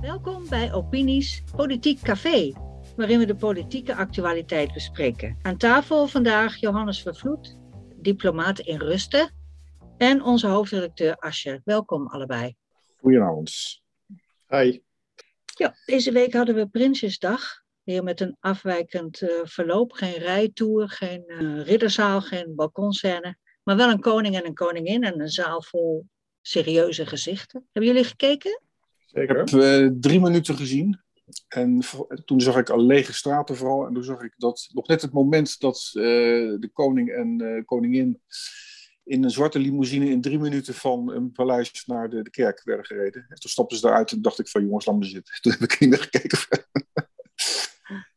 Welkom bij Opinies Politiek Café, waarin we de politieke actualiteit bespreken. Aan tafel vandaag Johannes Vervloed, diplomaat in Rusten, en onze hoofdredacteur Asje. Welkom allebei. Goedenavond. Hi. Ja, deze week hadden we Prinsjesdag. Weer met een afwijkend uh, verloop. Geen rijtour, geen uh, ridderzaal, geen balkonscène. Maar wel een koning en een koningin en een zaal vol serieuze gezichten. Hebben jullie gekeken? Zeker. Ik heb uh, drie minuten gezien. En toen zag ik al lege straten vooral. En toen zag ik dat nog net het moment dat de koning en koningin in een zwarte limousine in drie minuten van een paleis naar de, de kerk werden gereden. En toen stapten ze eruit en dacht ik van jongens, laat me zitten. Toen heb ik niet meer gekeken.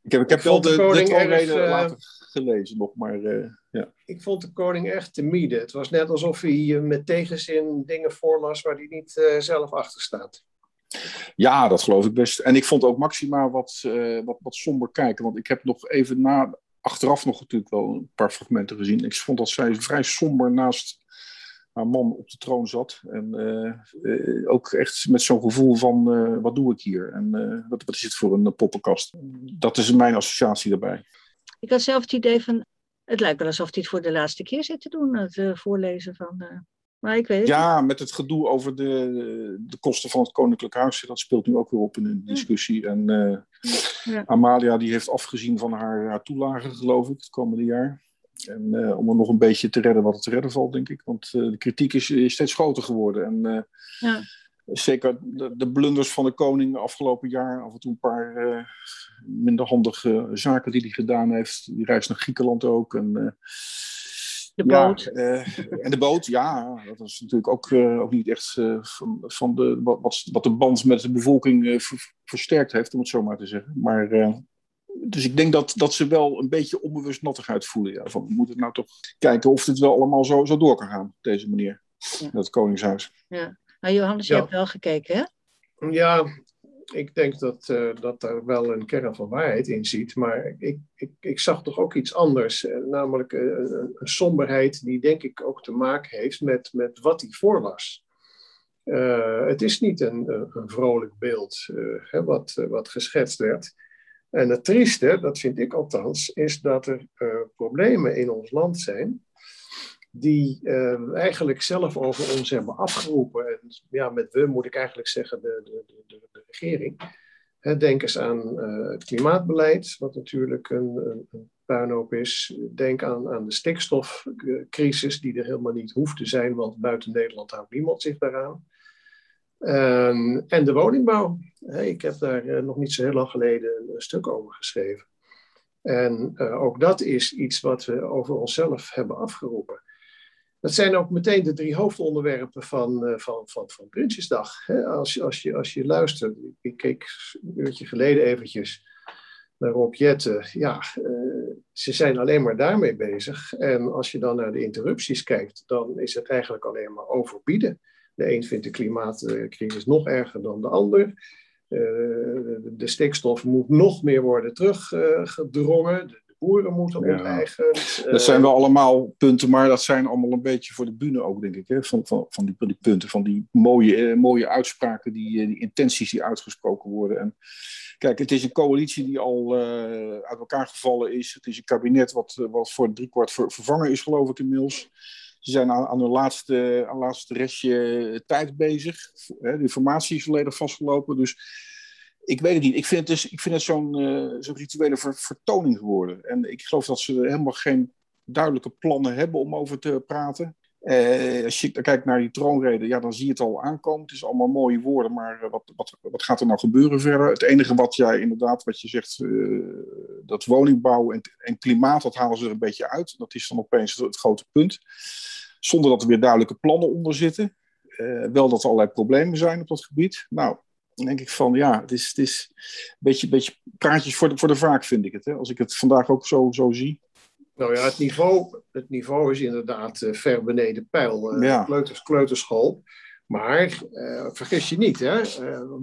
ik heb, ik heb wel de, de, de troonrede uh, later gelezen nog, maar uh, ja. Ik vond de koning echt timide. Het was net alsof hij met tegenzin dingen voorlas waar hij niet uh, zelf achter staat. Ja, dat geloof ik best. En ik vond ook Maxima wat, uh, wat, wat somber kijken. Want ik heb nog even na, achteraf nog natuurlijk wel een paar fragmenten gezien. Ik vond dat zij vrij somber naast haar man op de troon zat. En uh, uh, ook echt met zo'n gevoel van, wat doe ik hier? En wat, wat is het voor een poppenkast? Dat is mijn associatie daarbij. Ik had zelf het idee van, het lijkt wel alsof hij het voor de laatste keer zit te doen. Het voorlezen van... Maar ik weet ja, met het gedoe over de, de kosten van het Koninklijk Huis, dat speelt nu ook weer op in een discussie. En ja. Amalia die heeft afgezien van haar, haar toelagen, geloof ik, het komende jaar. En om er nog een beetje te redden wat er te redden valt, denk ik. Want de kritiek is, is, steeds groter geworden. En ja. Zeker de, de, blunders van de koning afgelopen jaar, af en toe een paar minder handige zaken die hij gedaan heeft. Die reis naar Griekenland ook. En, de boot. Ja, en de boot, ja. Dat is natuurlijk ook, ook niet echt van, van de, wat, wat de band met de bevolking versterkt heeft, om het zo maar te zeggen. Maar dus ik denk dat, dat ze wel een beetje onbewust nattigheid voelen. Ja, van, we moeten nou toch kijken of dit wel allemaal zo, zo door kan gaan, op deze manier. Ja. Dat Koningshuis. Ja. Johannes, je hebt wel gekeken, hè? Ja, ik denk dat, uh, dat daar wel een kern van waarheid in zit. Maar ik, ik, ik zag toch ook iets anders. Uh, namelijk uh, een, een, somberheid die denk ik ook te maken heeft met, met wat hij voorlas. het is niet een, een vrolijk beeld hè, wat, wat geschetst werd. En het trieste, dat vind ik althans, is dat er problemen in ons land zijn die uh, eigenlijk zelf over ons hebben afgeroepen. En ja, met we moet ik eigenlijk zeggen de, de, de, de regering. denk eens aan het klimaatbeleid, wat natuurlijk een, een, een, puinhoop is. Denk aan, aan de stikstofcrisis, die er helemaal niet hoeft te zijn, want buiten Nederland houdt niemand zich daaraan. Um, en de woningbouw. Ik heb daar uh, nog niet zo heel lang geleden een, stuk over geschreven. En uh, ook dat is iets wat we over onszelf hebben afgeroepen. Dat zijn ook meteen de drie hoofdonderwerpen van, uh, van, van, van Prinsjesdag. Als, als, je, als je luistert, ik keek een uurtje geleden eventjes naar Rob Jetten. Ja, ze zijn alleen maar daarmee bezig. En als je dan naar de interrupties kijkt, dan is het eigenlijk alleen maar overbieden. De een vindt de klimaatcrisis nog erger dan de ander. Uh, de stikstof moet nog meer worden teruggedrongen. Boeren moeten ja. onteigend. Uh, dat zijn wel allemaal punten, maar dat zijn allemaal een beetje voor de bühne ook, denk ik. Hè? Van, van, van die, die, punten, van die mooie, mooie uitspraken, die, die intenties die uitgesproken worden. En, kijk, het is een coalitie die al uit elkaar gevallen is. Het is een kabinet wat, wat voor driekwart ver, vervangen is, geloof ik inmiddels. Ze zijn aan, aan hun laatste, aan laatste restje tijd bezig. De informatie is volledig vastgelopen. Dus ik weet het niet. Ik vind het, dus, ik vind het zo'n zo'n rituele ver, vertoning geworden. En ik geloof dat ze helemaal geen duidelijke plannen hebben om over te praten. Uh, als je kijkt naar die troonrede, ja, dan zie je het al aankomen. Het is allemaal mooie woorden, maar wat, wat, wat gaat er nou gebeuren verder? Het enige wat jij inderdaad, wat je zegt, dat woningbouw en, en, klimaat, dat halen ze er een beetje uit. Dat is dan opeens het, het grote punt. Zonder dat er weer duidelijke plannen onder zitten. Wel dat er allerlei problemen zijn op dat gebied. Nou, dan denk ik van ja, het is, het is een beetje, beetje praatjes voor de, voor de vaak, vind ik het. Hè? Als ik het vandaag ook zo, zo zie. Nou ja, het niveau, het niveau is inderdaad uh, ver beneden pijl. Uh, ja. kleuters, kleuterschool. Maar uh, vergis je niet, hè?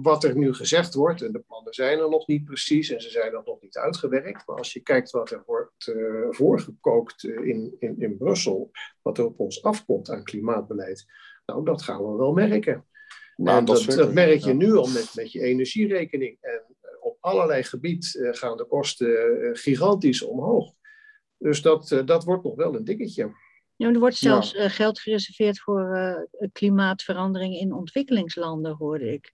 wat er nu gezegd wordt, en de plannen zijn er nog niet precies en ze zijn nog niet uitgewerkt. Maar als je kijkt wat er wordt voorgekookt in, in, in Brussel, wat er op ons afkomt aan klimaatbeleid, nou, dat gaan we wel merken. Nou, dat, dat, merk je nu al met, met je energierekening. En op allerlei gebied gaan de kosten gigantisch omhoog. Dus dat, dat wordt nog wel een dingetje. Ja, er wordt zelfs geld gereserveerd voor klimaatverandering in ontwikkelingslanden, hoorde ik.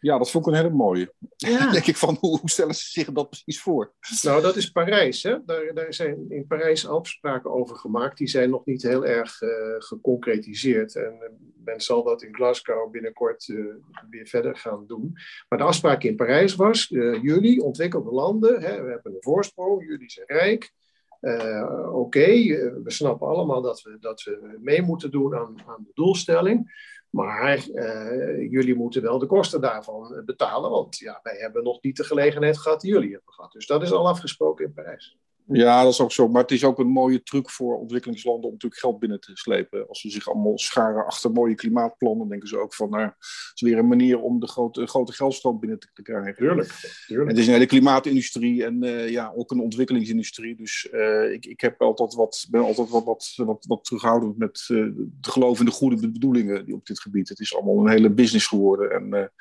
Ja, dat vond ik een hele mooie. Ja. denk ik van, hoe, hoe, stellen ze zich dat precies voor? Nou, dat is Parijs. Hè? Daar, daar zijn in Parijs afspraken over gemaakt. Die zijn nog niet heel erg uh, geconcretiseerd. En uh, men zal dat in Glasgow binnenkort uh, weer verder gaan doen. Maar de afspraak in Parijs was, jullie, ontwikkelde landen, hè, we hebben een voorsprong, jullie zijn rijk. Oké, we snappen allemaal dat we, dat we mee moeten doen aan, aan de doelstelling. Maar uh, jullie moeten wel de kosten daarvan betalen, want ja, wij hebben nog niet de gelegenheid gehad die jullie hebben gehad. Dus dat is al afgesproken in Parijs. Ja, dat is ook zo. Maar het is ook een mooie truc voor ontwikkelingslanden om natuurlijk geld binnen te slepen. Als ze zich allemaal scharen achter mooie klimaatplannen, denken ze ook van, nou, het is weer een manier om de grote, grote geldstroom binnen te, krijgen. Tuurlijk, tuurlijk. het is een hele klimaatindustrie en uh, ja, ook een ontwikkelingsindustrie. Dus uh, ik, ik heb altijd wat, ben altijd wat, wat, wat, wat terughoudend met uh, te geloven in de goede bedoelingen die op dit gebied. Het is allemaal een hele business geworden. En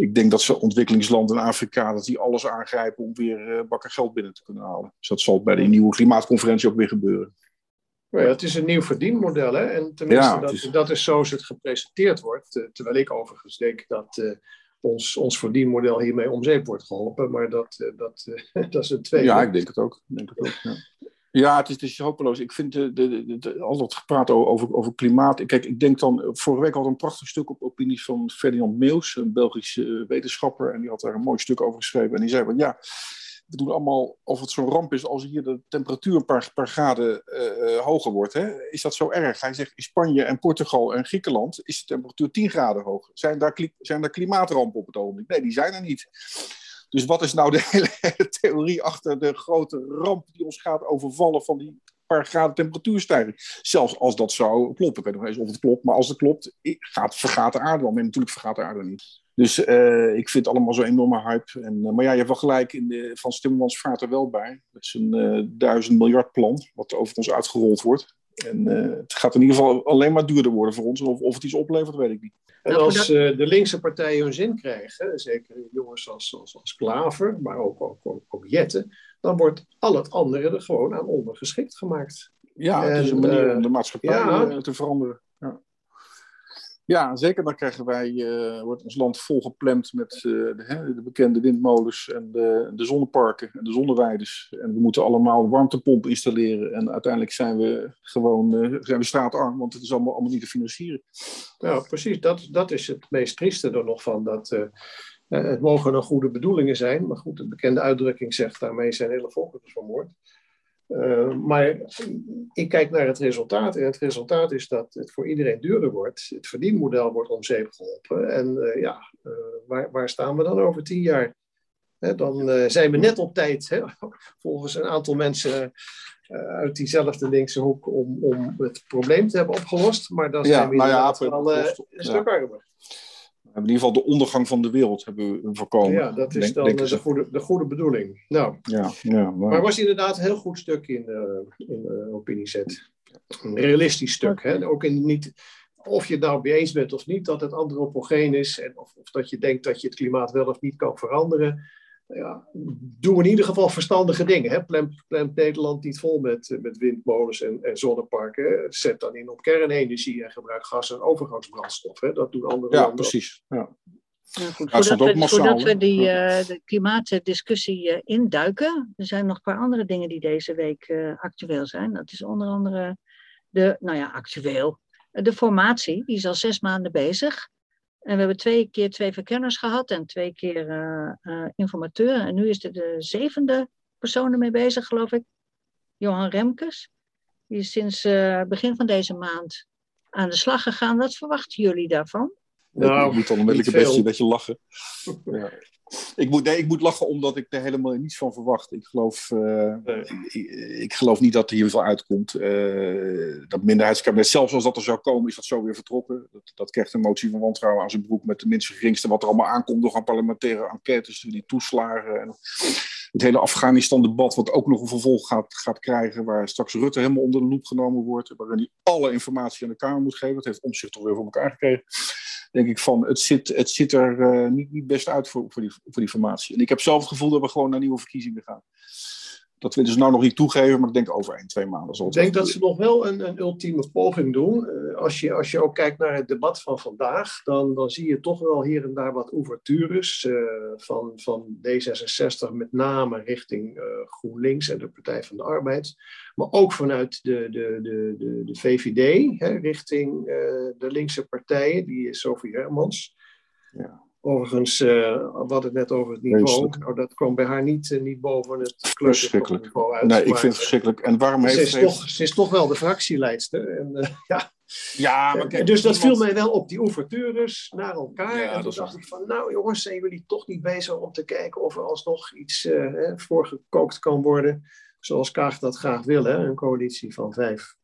ik denk dat ze ontwikkelingslanden in Afrika, dat die alles aangrijpen om weer uh, bakken geld binnen te kunnen halen. Dus dat zal bij de nieuwe klimaatconferentie ook weer gebeuren. Ja, het is een nieuw verdienmodel, hè? En tenminste, dat, is... dat is zoals het gepresenteerd wordt. terwijl ik overigens denk dat uh, ons, ons verdienmodel hiermee om zeep wordt geholpen. Maar dat, uh, dat, dat is een tweede. Ja, ik denk het ook. Ik denk het ook ja. Ja, het is, het hopeloos. Ik vind de, de, al dat gepraat over, over klimaat. Kijk, ik denk dan. Vorige week had een prachtig stuk op opinie van Ferdinand Meus, een Belgische eh, wetenschapper. En die had daar een mooi stuk over geschreven. En die zei van ja. We doen allemaal of het zo'n ramp is als hier de temperatuur een paar, graden uh, hoger wordt. Hè? Is dat zo erg? Hij zegt in Spanje en Portugal en Griekenland is de temperatuur 10 graden hoger. Zijn daar, zijn daar klimaatrampen op het ogenblik? Nee, die zijn er niet. Dus wat is nou de hele, theorie achter de grote ramp die ons gaat overvallen van die paar graden temperatuurstijging? Zelfs als dat zou kloppen. Ik weet nog eens of het klopt, maar als het klopt, gaat, vergaat de aarde dan. En natuurlijk vergaat de aarde niet. Dus uh, ik vind het allemaal zo'n enorme hype. En, uh, maar ja, je hebt wel gelijk, in de, Van Timmermans vaart er wel bij. Met zijn uh, duizend miljard plan, wat over ons uitgerold wordt. En het gaat in ieder geval alleen maar duurder worden voor ons. Of, of het iets oplevert, weet ik niet. En nou, als uh, de linkse partijen hun zin krijgen, zeker jongens als, als, als Klaver, maar ook, ook, ook, ook Jetten, dan wordt al het andere er gewoon aan ondergeschikt gemaakt. Ja, het is een manier om de maatschappij ja, te veranderen. Ja. Zeker. Dan krijgen wij, uh, wordt ons land volgeplemd met uh, de, de, bekende windmolens en de, de, zonneparken en de zonneweiders. En we moeten allemaal warmtepompen installeren. En uiteindelijk zijn we gewoon uh, zijn we straatarm, want het is allemaal, allemaal niet te financieren. Ja, precies. Dat, dat is het meest trieste er nog van. Dat, het mogen nog goede bedoelingen zijn, maar goed, de bekende uitdrukking zegt daarmee zijn hele volkeren vermoord. Uh, maar ik kijk naar het resultaat en het resultaat is dat het voor iedereen duurder wordt. Het verdienmodel wordt om zeep geholpen. En uh, ja, uh, waar, waar, staan we dan over tien jaar? Hè, dan zijn we net op tijd, hè, volgens een aantal mensen uit diezelfde linkse hoek, om, om het probleem te hebben opgelost. Maar dan zijn we nou ja, een stuk armer in ieder geval de ondergang van de wereld hebben we voorkomen. Ja, dat is dan de, goede, de goede bedoeling. Nou, ja, ja, maar... maar was inderdaad een heel goed stuk in, uh, in de opiniezet. Een realistisch stuk. Hè? Ook in niet, of je het nou mee eens bent of niet, dat het antropogeen is. En of, of dat je denkt dat je het klimaat wel of niet kan veranderen ja, doe in ieder geval verstandige dingen. Hè. Plant, Nederland niet vol met, met windmolens en, en zonneparken. Zet dan in op kernenergie en gebruik gas en overgangsbrandstof. Hè. Dat doen andere ja, landen. Precies. Ja, ja. Goed, voordat, we, massaal, we, die, uh, de klimaatdiscussie uh, induiken, er zijn nog een paar andere dingen die deze week uh, actueel zijn. Dat is onder andere de, nou ja, actueel, de formatie, die is al zes maanden bezig. En we hebben twee keer twee verkenners gehad en twee keer uh, uh, informateur. En nu is er de zevende persoon ermee bezig, geloof ik. Johan Remkes. Die is sinds uh, begin van deze maand aan de slag gegaan. Wat verwachten jullie daarvan? Nou, ik moet dan onmiddellijk een beetje, beetje lachen. ja. Ik moet, nee, ik moet lachen omdat ik er helemaal niets van verwacht. Ik geloof, uh, ik, ik, geloof niet dat er hier veel uitkomt. Uh, dat minderheidskabinet, zelfs als dat er zou komen, is dat zo weer vertrokken. Dat, dat krijgt een motie van wantrouwen aan zijn broek met de minste geringste. Wat er allemaal aankomt door aan parlementaire enquêtes, die toeslagen. En het hele Afghanistan-debat, wat ook nog een vervolg gaat, gaat krijgen. Waar straks Rutte helemaal onder de loep genomen wordt. Waarin hij alle informatie aan de Kamer moet geven. Dat heeft Omzicht toch weer voor elkaar gekregen. Denk ik van, het zit, het zit er niet, niet best uit voor, voor, die, voor die formatie. En ik heb zelf het gevoel dat we gewoon naar nieuwe verkiezingen gaan dat willen ze nou nog niet toegeven, maar ik denk over één, twee maanden zal het Ik denk dat ze nog wel een, een ultieme poging doen. Uh, als, je, als je ook kijkt naar het debat van vandaag, dan, dan zie je toch wel hier en daar wat ouvertures uh, van, van D66, met name richting uh, GroenLinks en de Partij van de Arbeid. Maar ook vanuit de, de, de, de, de VVD, hè, richting de linkse partijen, die is Sophie Hermans. Ja. Overigens, uh, we hadden het net over het niveau. Nou, dat kwam bij haar niet, uh, niet boven het kleuterniveau uit. Nee, ik vind het verschrikkelijk. En waarom heeft ze... Is Toch, ze is toch wel de fractieleidster. En, uh, ja. Ja, maar kijk, dus dat viel mij wel op, die ouvertures naar elkaar. Ja, en toen dacht ik van, nou jongens, zijn jullie toch niet bezig om te kijken of er alsnog iets voorgekookt kan worden, zoals Kaag dat graag wil, hè? een coalitie van vijf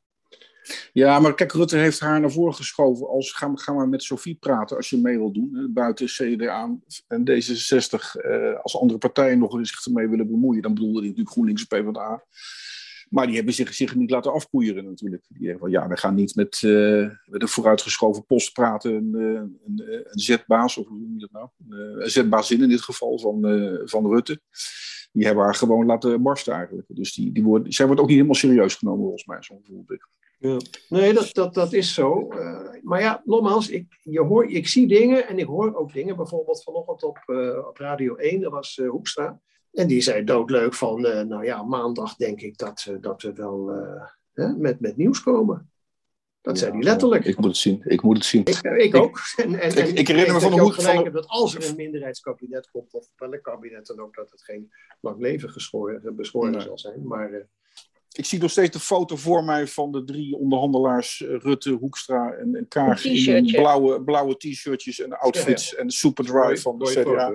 ja, maar kijk, Rutte heeft haar naar voren geschoven als ga, ga maar met Sofie praten als je mee wil doen. Buiten CDA en D66 eh, als andere partijen nog zich ermee willen bemoeien. Dan bedoelde hij natuurlijk GroenLinks en PvdA. Maar die hebben zich, zich niet laten afpoeieren natuurlijk. Die zeggen van ja, we gaan niet met, uh, met een vooruitgeschoven post praten. Een, een, een, een zetbaas, of hoe noem je dat nou? Een zetbaasin in dit geval van, van Rutte die hebben haar gewoon laten barsten eigenlijk. Dus die, die wordt, zij wordt ook niet helemaal serieus genomen volgens mij, zo voel ik. Ja. Nee, dat, dat, dat is zo. Uh, maar ja, nogmaals, ik, je hoor, ik zie dingen en ik hoor ook dingen. Bijvoorbeeld vanochtend op, uh, op Radio 1, dat was uh, Hoekstra. En die zei doodleuk van, nou ja, maandag denk ik dat, dat we wel met, met nieuws komen. Dat zei hij letterlijk. Ik moet het zien. Ik moet het zien. Ik, ik ook. En, en, ik, ik, herinner me van de hoek van... dat als er een minderheidskabinet komt, of welk kabinet dan ook, dat het geen lang leven geschoren, beschoren zal zijn. Maar ik zie nog steeds de foto voor mij van de drie onderhandelaars, eh, Rutte, Hoekstra en, en Kaag, in blauwe, blauwe t-shirtjes en outfits ja, ja. en Superdry van de CDA.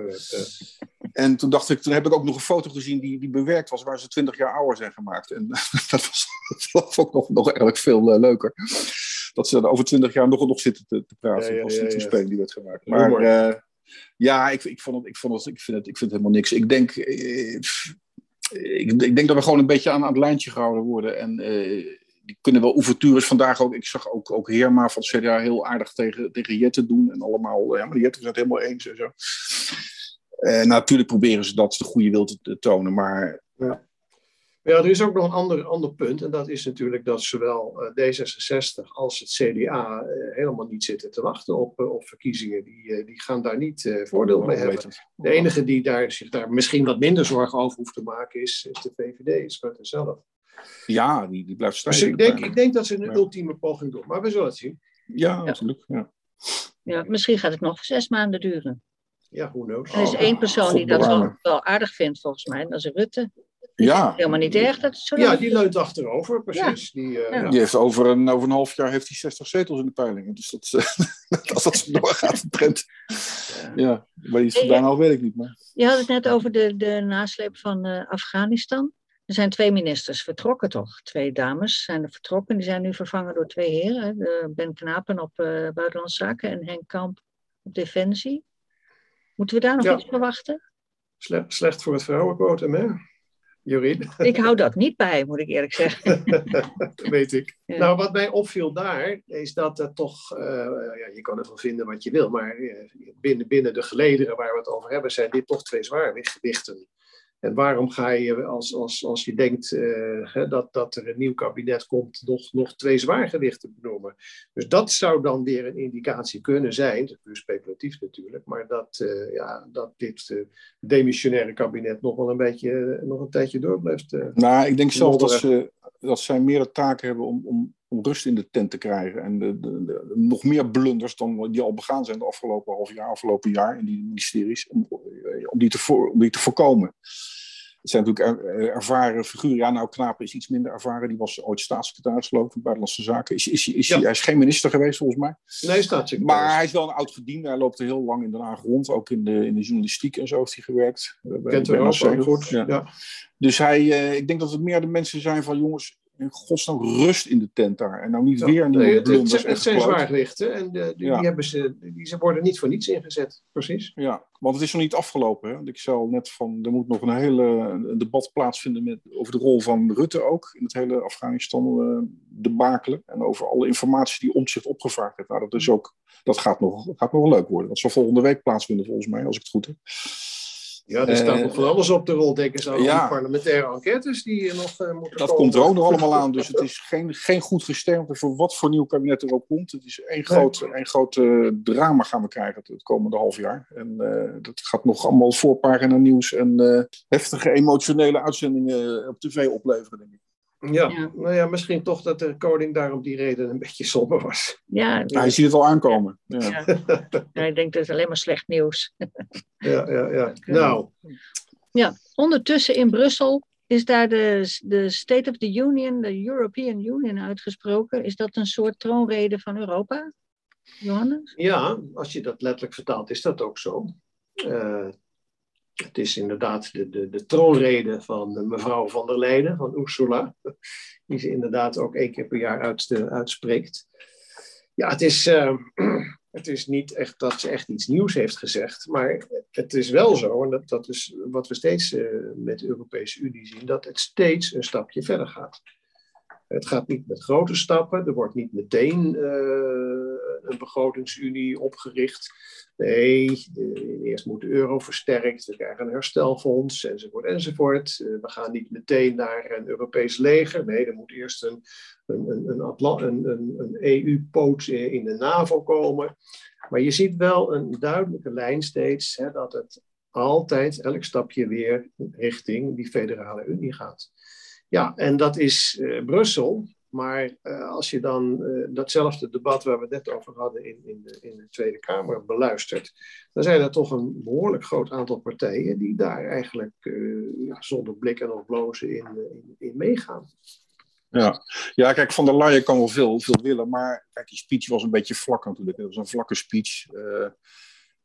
En toen dacht ik, toen heb ik ook nog een foto gezien die, die bewerkt was, waar ze twintig jaar ouder zijn gemaakt. En dat was, dat vond ik nog, nog erg veel uh, leuker. Dat ze over twintig jaar nog, nog zitten te, te praten. Ja, als die speling die werd gemaakt. Maar uh, ja, ik, ik, vond het, ik, vond het, ik, vind het, ik vind het helemaal niks. Ik denk, ik, ik, denk dat we gewoon een beetje aan, het lijntje gehouden worden. En uh, die kunnen wel ouvertures vandaag ook. Ik zag ook, ook Heerma van CDA heel aardig tegen, tegen Jette doen. En allemaal, ja, maar Jette zijn het helemaal eens en zo. Uh, natuurlijk proberen ze dat de goede wil te, te tonen, maar... Ja. Ja, er is ook nog een ander, ander punt. En dat is natuurlijk dat zowel D66 als het CDA helemaal niet zitten te wachten op, op verkiezingen. Die, die gaan daar niet voordeel mee hebben. De enige die daar, zich daar misschien wat minder zorgen over hoeft te maken is, is de VVD, is Rutte zelf. Ja, die, die blijft stijgen. Dus ik denk, ik denk dat ze een ja. ultieme poging doen. Maar we zullen het zien. Ja, absoluut. Ja. ja, misschien gaat het nog zes maanden duren. Ja, who knows. Er is één persoon die dat wel, wel aardig vindt, volgens mij. Dat is Rutte. Ja. Helemaal niet erg dat het zo Ja, die leunt achterover, precies. Ja. Die, uh, ja. die heeft over een, over een half jaar heeft hij 60 zetels in de peilingen. Dus dat, als dat zo doorgaat, een trend. Ja, maar iets vandaan al weet ik niet. Maar. Je had het net over de, de nasleep van uh, Afghanistan. Er zijn twee ministers vertrokken, toch? Twee dames zijn er vertrokken. Die zijn nu vervangen door twee heren. Ben Knapen op uh, Buitenlandse Zaken en Henk Kamp op Defensie. Moeten we daar nog ja. iets verwachten? Slecht, slecht voor het vrouwenquotum, hè? Jorien? Ik hou dat niet bij, moet ik eerlijk zeggen. dat weet ik. Ja. Nou, wat mij opviel daar, is dat er toch, uh, ja, je kan ervan vinden wat je wil, maar uh, binnen, binnen de gelederen waar we het over hebben, zijn dit toch twee zwaarwichten. En waarom ga je, als, als, als je denkt uh, dat, dat er een nieuw kabinet komt, nog, nog twee zwaargewichten benoemen? Dus dat zou dan weer een indicatie kunnen zijn, puur speculatief natuurlijk, maar dat, uh, ja, dat dit uh, demissionaire kabinet nog wel een beetje, nog een tijdje door blijft. nou, ik denk zelf dat, ze, dat zij meer taken hebben om, om, om rust in de tent te krijgen. En de, de, de, nog meer blunders dan die al begaan zijn de afgelopen half jaar, afgelopen jaar in die ministeries, om, om, die, te voor, om die te voorkomen. Het zijn natuurlijk er, ervaren figuren. Ja, nou, Knapen is iets minder ervaren. Die was ooit staatssecretaris, geloof ik, van Buitenlandse Zaken. Is, is, is, ja. hij is geen minister geweest, volgens mij. Nee, staatssecretaris. Maar hij is wel een oud verdiende. Hij loopt er heel lang in Den Haag rond. Ook in de, in de journalistiek en zo heeft hij gewerkt. Kent u ook, goed. Ja. Ja. Dus hij, uh, ik denk dat het meer de mensen zijn van... jongens, in godsnaam rust in de tent daar. En nou niet weer nieuwe nee, het, het, het, het zijn gekloot. zwaargewichten en de, die, Ja. die, hebben ze, die ze worden niet voor niets ingezet. Precies. Ja, want het is nog niet afgelopen. Hè? Want ik zei al net van, er moet nog een hele een debat plaatsvinden met, over de rol van Rutte ook. In het hele Afghanistan eh debakelen. En over alle informatie die om zich opgevraagd heeft. Nou, dat, is ook, dat gaat, nog, gaat nog wel leuk worden. Dat zal volgende week plaatsvinden volgens mij, als ik het goed heb. Ja, er staat Eh, nog van alles op de rol. Denk eens aan ja. die parlementaire enquêtes die er nog eh, moeten Dat komen. komt er ook nog allemaal aan. Dus het is geen, geen goed gesternte voor wat voor nieuw kabinet er ook komt. Het is één groot, één groot eh, drama gaan we krijgen het, het komende half jaar. En eh, dat gaat nog allemaal voorpagina nieuws en eh, heftige emotionele uitzendingen op tv opleveren, denk ik. Ja, Ja. nou ja, misschien toch dat de koning daar om die reden een beetje somber was. Ja, Ja, je ziet het al aankomen. Ja. ja. Ja, ik denk dat het alleen maar slecht nieuws. Ja, ja, ja. Nou, Ondertussen in Brussel is daar de, de State of the Union, de European Union uitgesproken. Is dat een soort troonrede van Europa? Johannes? ja, als je dat letterlijk vertaalt, is dat ook zo. Eh, het is inderdaad de, de, de troonrede van mevrouw van der Leyen, van Ursula, die ze inderdaad ook één keer per jaar uit, uitspreekt. Ja, het is, eh, het is niet echt dat ze echt iets nieuws heeft gezegd, maar het is wel zo, en dat, dat is wat we steeds eh, met de Europese Unie zien, dat het steeds een stapje verder gaat. Het gaat niet met grote stappen, er wordt niet meteen eh, begrotingsunie opgericht. Nee, eerst moet de euro versterkt, we krijgen een herstelfonds, enzovoort, enzovoort. Eh, we gaan niet meteen naar een Europees leger. Nee, er moet eerst een, een, een, een, een, een, een EU-poot in de NAVO komen. Maar je ziet wel een duidelijke lijn steeds, hè, dat het altijd, elk stapje weer richting die federale unie gaat. Ja, en dat is eh, Brussel. Maar eh, als je dan eh, datzelfde debat waar we net over hadden in, in, de, in de Tweede Kamer beluistert, dan zijn er toch een behoorlijk groot aantal partijen die daar eigenlijk eh, ja, zonder blikken of blozen in, in, meegaan. Ja. ja, kijk, Van der Leyen kan wel veel, veel willen, maar kijk, die speech was een beetje vlak natuurlijk. Het was een vlakke speech.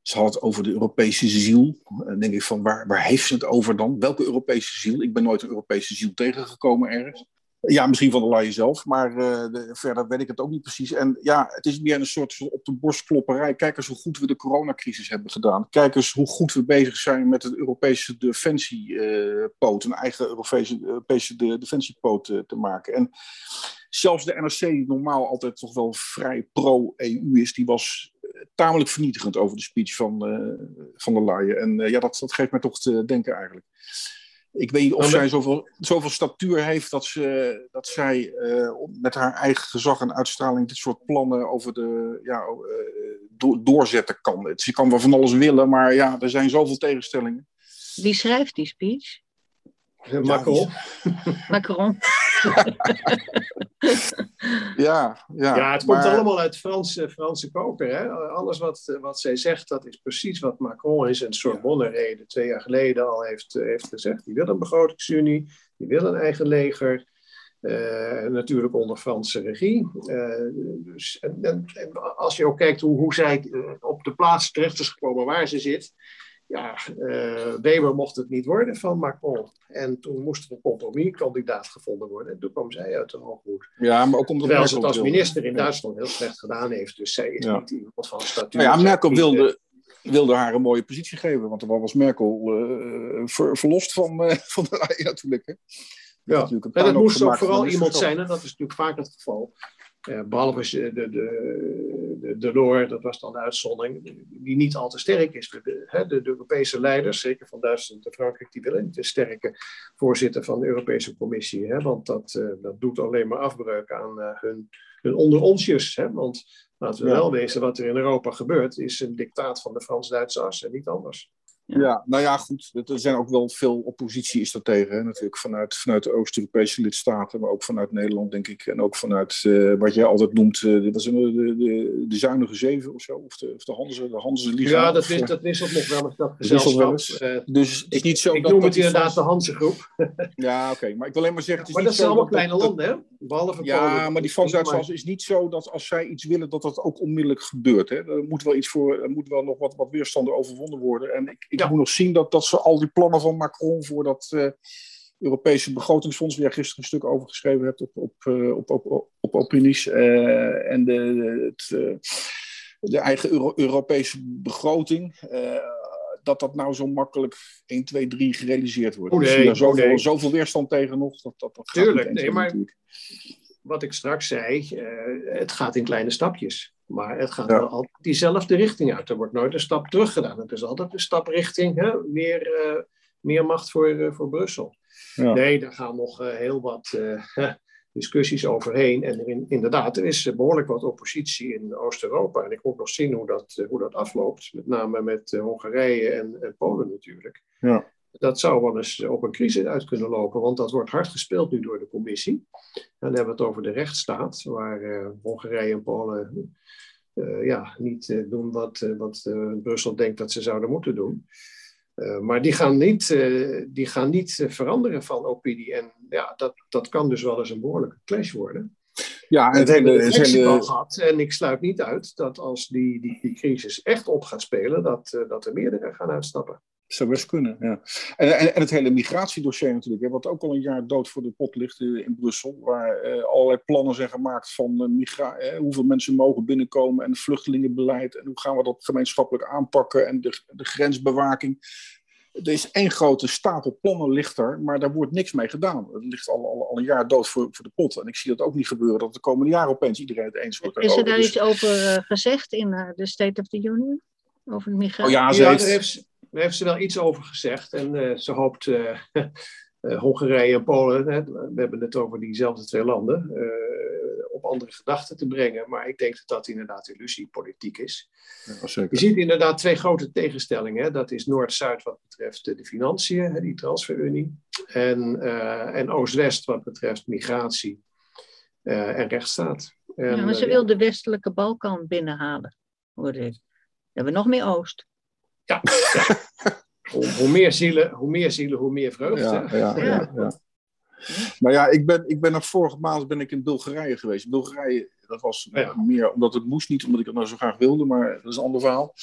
Ze had het over de Europese ziel. Dan denk ik van, waar, waar heeft ze het over dan? Welke Europese ziel? Ik ben nooit een Europese ziel tegengekomen ergens. Ja, misschien van der Leyen zelf, maar eh, de- verder weet ik het ook niet precies. En ja, het is meer een soort op de borst klopperij. Kijk eens hoe goed we de coronacrisis hebben gedaan. Kijk eens hoe goed we bezig zijn met het Europese defensiepoot. een eigen Europese, de- defensiepoot eh, te maken. En zelfs de NRC, die normaal altijd toch wel vrij pro-EU is, die was eh, tamelijk vernietigend over de speech van, eh, van der Leyen. En eh, ja, dat, dat geeft mij toch te denken eigenlijk. Ik weet niet of zij zoveel, zoveel statuur heeft dat, ze, dat zij eh, met haar eigen gezag en uitstraling dit soort plannen over de, ja, eh, do- doorzetten kan. Ze kan wel van alles willen, maar ja, er zijn zoveel tegenstellingen. Wie schrijft die speech? Macron. Macron. Ja, ja, Ja, het komt maar- allemaal uit Franse, Franse koker. Hè? Alles wat, wat zij zegt, dat is precies wat Macron in zijn Sorbonne-reden twee jaar geleden al heeft, heeft gezegd. Die wil een begrotingsunie, die wil een eigen leger. eh, natuurlijk onder Franse regie. Eh, dus, en, en- en als je ook kijkt hoe, hoe zij eh, op de plaats terecht is gekomen waar ze zit. Ja, eh, Weber mocht het niet worden van Macron. En toen moest er een compromiskandidaat gevonden worden. En toen kwam zij uit de hooghoed. Ja, maar ook omdat Terwijl ze het als minister in Ja. Duitsland heel slecht gedaan heeft. Dus zij is Ja. niet iemand van statuur. Nou ja, Zij Merkel wilde, wilde haar een mooie positie geven. Want dan was Merkel eh, ver- verlost van, eh, van de natuurlijk. Hè. Ja. En het moest ook vooral iemand zijn, en dat is natuurlijk vaak het geval. Eh, behalve de, de, de, de dat was dan de uitzondering, die niet al te sterk is. De, de, hè, de, de Europese leiders, zeker van Duitsland en Frankrijk, die willen niet een sterke voorzitter van de Europese Commissie. Hè, want dat, eh, dat doet alleen maar afbreuk aan eh, hun, hun onder onsjes. Hè, want laten we Ja. wel wezen, wat er in Europa gebeurt, is een dictaat van de Frans-Duitse as en niet anders. Ja, nou ja, goed. Er zijn ook wel veel oppositie is daar tegen. Hè? Natuurlijk vanuit, vanuit de Oost-Europese lidstaten, maar ook vanuit Nederland, denk ik. En ook vanuit eh, wat jij altijd noemt, eh, wat zijn de, de, de, de zuinige zeven of zo. Of de, of de Hanse, de Hanse Liga. Ja, dat, is, eh, dat wisselt nog wel eens dat gezelschap. eens. Dus het is niet zo ik dat... noem dat het inderdaad de Hanse groep. Ja, oké. Maar ik wil alleen maar zeggen, het is Maar niet dat zijn zo allemaal kleine dat- landen, hè? Behalve Ja, Polen. maar die Frans-Duitsers is niet zo dat als zij iets willen, dat dat ook onmiddellijk gebeurt. Hè? Er moet wel iets voor, er moet wel nog wat, wat weerstanden overwonnen worden. En ik, ik Ja. moet nog zien dat, dat ze al die plannen van Macron voor dat, eh, Europese begrotingsfonds, waar jij gisteren een stuk over geschreven hebt op, op, op, op, op, opinies. en de, het, de eigen Euro Europese begroting dat dat nou zo makkelijk 1, 2, 3 gerealiseerd wordt. Oh nee, er zoveel, oh nee. zoveel weerstand tegen nog. Dat, dat, dat Tuurlijk, nee, maar wat ik straks zei, uh, het gaat in kleine stapjes. Maar het gaat wel altijd diezelfde richting uit. Er wordt nooit een stap terug gedaan. Het is altijd een stap richting hè, meer, uh, meer macht voor, uh, voor Brussel. Ja. Nee, daar gaan nog heel wat discussies overheen. En er in, inderdaad, er is behoorlijk wat oppositie in Oost-Europa. En ik moet nog zien hoe dat, hoe dat afloopt. Met name met Hongarije en, en, Polen natuurlijk. Ja. Dat zou wel eens op een crisis uit kunnen lopen, want dat wordt hard gespeeld nu door de commissie. dan hebben we het over de rechtsstaat, waar uh, Hongarije en Polen uh, ja, niet uh, doen wat, wat Brussel denkt dat ze zouden moeten doen. maar die gaan niet, die gaan niet veranderen van opinie. En ja, dat, dat kan dus wel eens een behoorlijke clash worden. Ja, het hele, het hele... gehad. En ik sluit niet uit dat als die, die, die crisis echt op gaat spelen, dat, dat er meerdere gaan uitstappen. Zou best kunnen, ja. En, en, en, het hele migratiedossier natuurlijk, hè, wat ook al een jaar dood voor de pot ligt eh, in Brussel, waar uh, allerlei plannen zijn gemaakt van uh, migra eh, hoeveel mensen mogen binnenkomen en het vluchtelingenbeleid en hoe gaan we dat gemeenschappelijk aanpakken en de, de grensbewaking. Er is één grote stapel plannen ligt er, maar daar wordt niks mee gedaan. Het ligt al, al, al een jaar dood voor, voor de pot. En ik zie dat ook niet gebeuren, dat de komende jaren opeens iedereen het eens wordt. Is er daar dus... iets over gezegd in de State of the Union? Over de migratie? Oh ja, ze heeft daar heeft ze wel iets over gezegd. En uh, ze hoopt uh, Hongarije en Polen, hè, we hebben het over diezelfde twee landen, op andere gedachten te brengen. Maar ik denk dat dat inderdaad illusiepolitiek is. Ja, Je ziet inderdaad twee grote tegenstellingen. Hè. Dat is Noord-Zuid wat betreft de financiën, hè, die transferunie. En, en Oost-West wat betreft migratie en rechtsstaat. En, ja, maar ze wil de westelijke Balkan binnenhalen, hoorde ik. We hebben nog meer Oost. Ja, hoe, meer zielen, hoe meer zielen, hoe meer vreugde. Ja, ja, ja, ja. Maar ja, ik ben, ik ben nog vorige maand ben ik in Bulgarije geweest. Bulgarije, dat was meer omdat het moest, niet omdat ik het nou zo graag wilde, maar dat is een ander verhaal.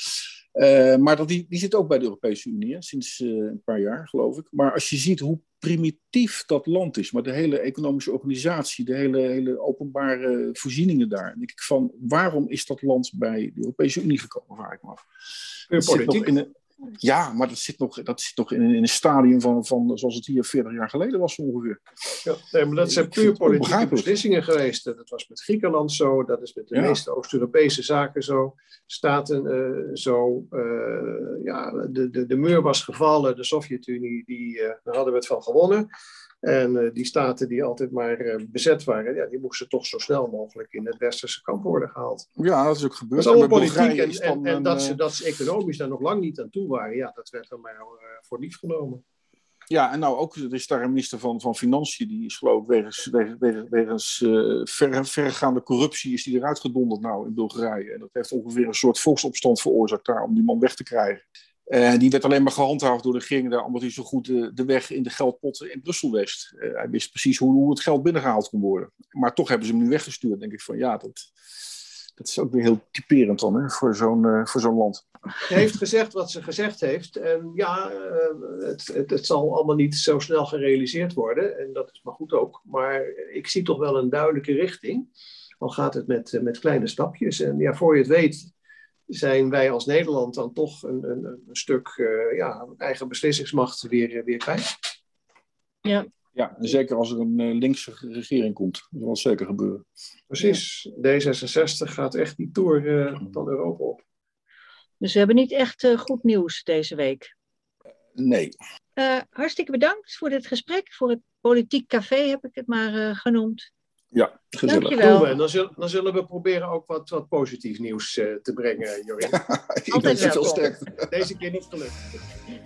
Uh, maar dat, die, die zit ook bij de Europese Unie, hè, sinds uh, een paar jaar, geloof ik. Maar als je ziet hoe primitief dat land is, maar de hele economische organisatie, de hele, hele openbare voorzieningen daar. Denk ik van, waarom is dat land bij de Europese Unie gekomen, vraag ik me af. politiek. In een, ja, maar dat zit nog, dat zit nog in, in een stadium van, van zoals het hier 40 jaar geleden was ongeveer. Ja, nee, maar dat zijn puur politieke beslissingen geweest. Dat was met Griekenland zo, dat is met de meeste Oost-Europese zaken zo. Staten uh, zo. Uh, ja, de, de, de muur was gevallen, de Sovjet-Unie, die, uh, daar hadden we het van gewonnen. En uh, die staten die altijd maar uh, bezet waren, ja, die moesten toch zo snel mogelijk in het westerse kamp worden gehaald. Ja, dat is ook gebeurd. Dat is allemaal politiek. En, en, en dat, ze, dat ze economisch daar nog lang niet aan toe waren, ja, dat werd dan maar voor lief genomen. Ja, en nou ook, er is daar een minister van, van Financiën, die is geloof ik wegens, wegens, wegens ver, verregaande corruptie is die eruit gedonderd nou in Bulgarije. En dat heeft ongeveer een soort volksopstand veroorzaakt daar om die man weg te krijgen. Uh, die werd alleen maar gehandhaafd door de regering daar, omdat hij zo goed de, weg in de geldpotten in Brussel wist. Uh, hij wist precies hoe, hoe, het geld binnengehaald kon worden. Maar toch hebben ze hem nu weggestuurd. denk ik van ja, dat, dat is ook weer heel typerend dan hè, voor zo'n uh, voor zo'n land. Hij heeft gezegd wat ze gezegd heeft. En ja, het, het, het, zal allemaal niet zo snel gerealiseerd worden. En dat is maar goed ook. Maar ik zie toch wel een duidelijke richting. Al gaat het met, met kleine stapjes. En ja, voor je het weet zijn wij als Nederland dan toch een, een, een stuk uh, ja, eigen beslissingsmacht weer, eh, weer kwijt. Ja. ja, en zeker als er een uh, linkse regering komt. Dat zal zeker gebeuren. Precies. D66 gaat echt die tour uh, van Europa op. Dus we hebben niet echt goed nieuws deze week. Nee. hartstikke bedankt voor dit gesprek. Voor het Politiek Café heb ik het maar genoemd. Ja, gezellig. Dankjewel. En dan zullen, dan zullen we proberen ook wat, wat positief nieuws uh, te brengen, Jorien. Altijd wel. Deze keer niet gelukt. Okay.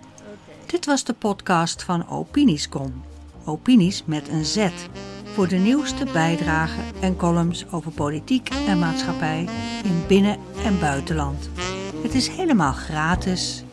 Dit was de podcast van Opiniescom. Opinies met een Z. Voor de nieuwste bijdragen en columns over politiek en maatschappij in binnen- en buitenland. Het is helemaal gratis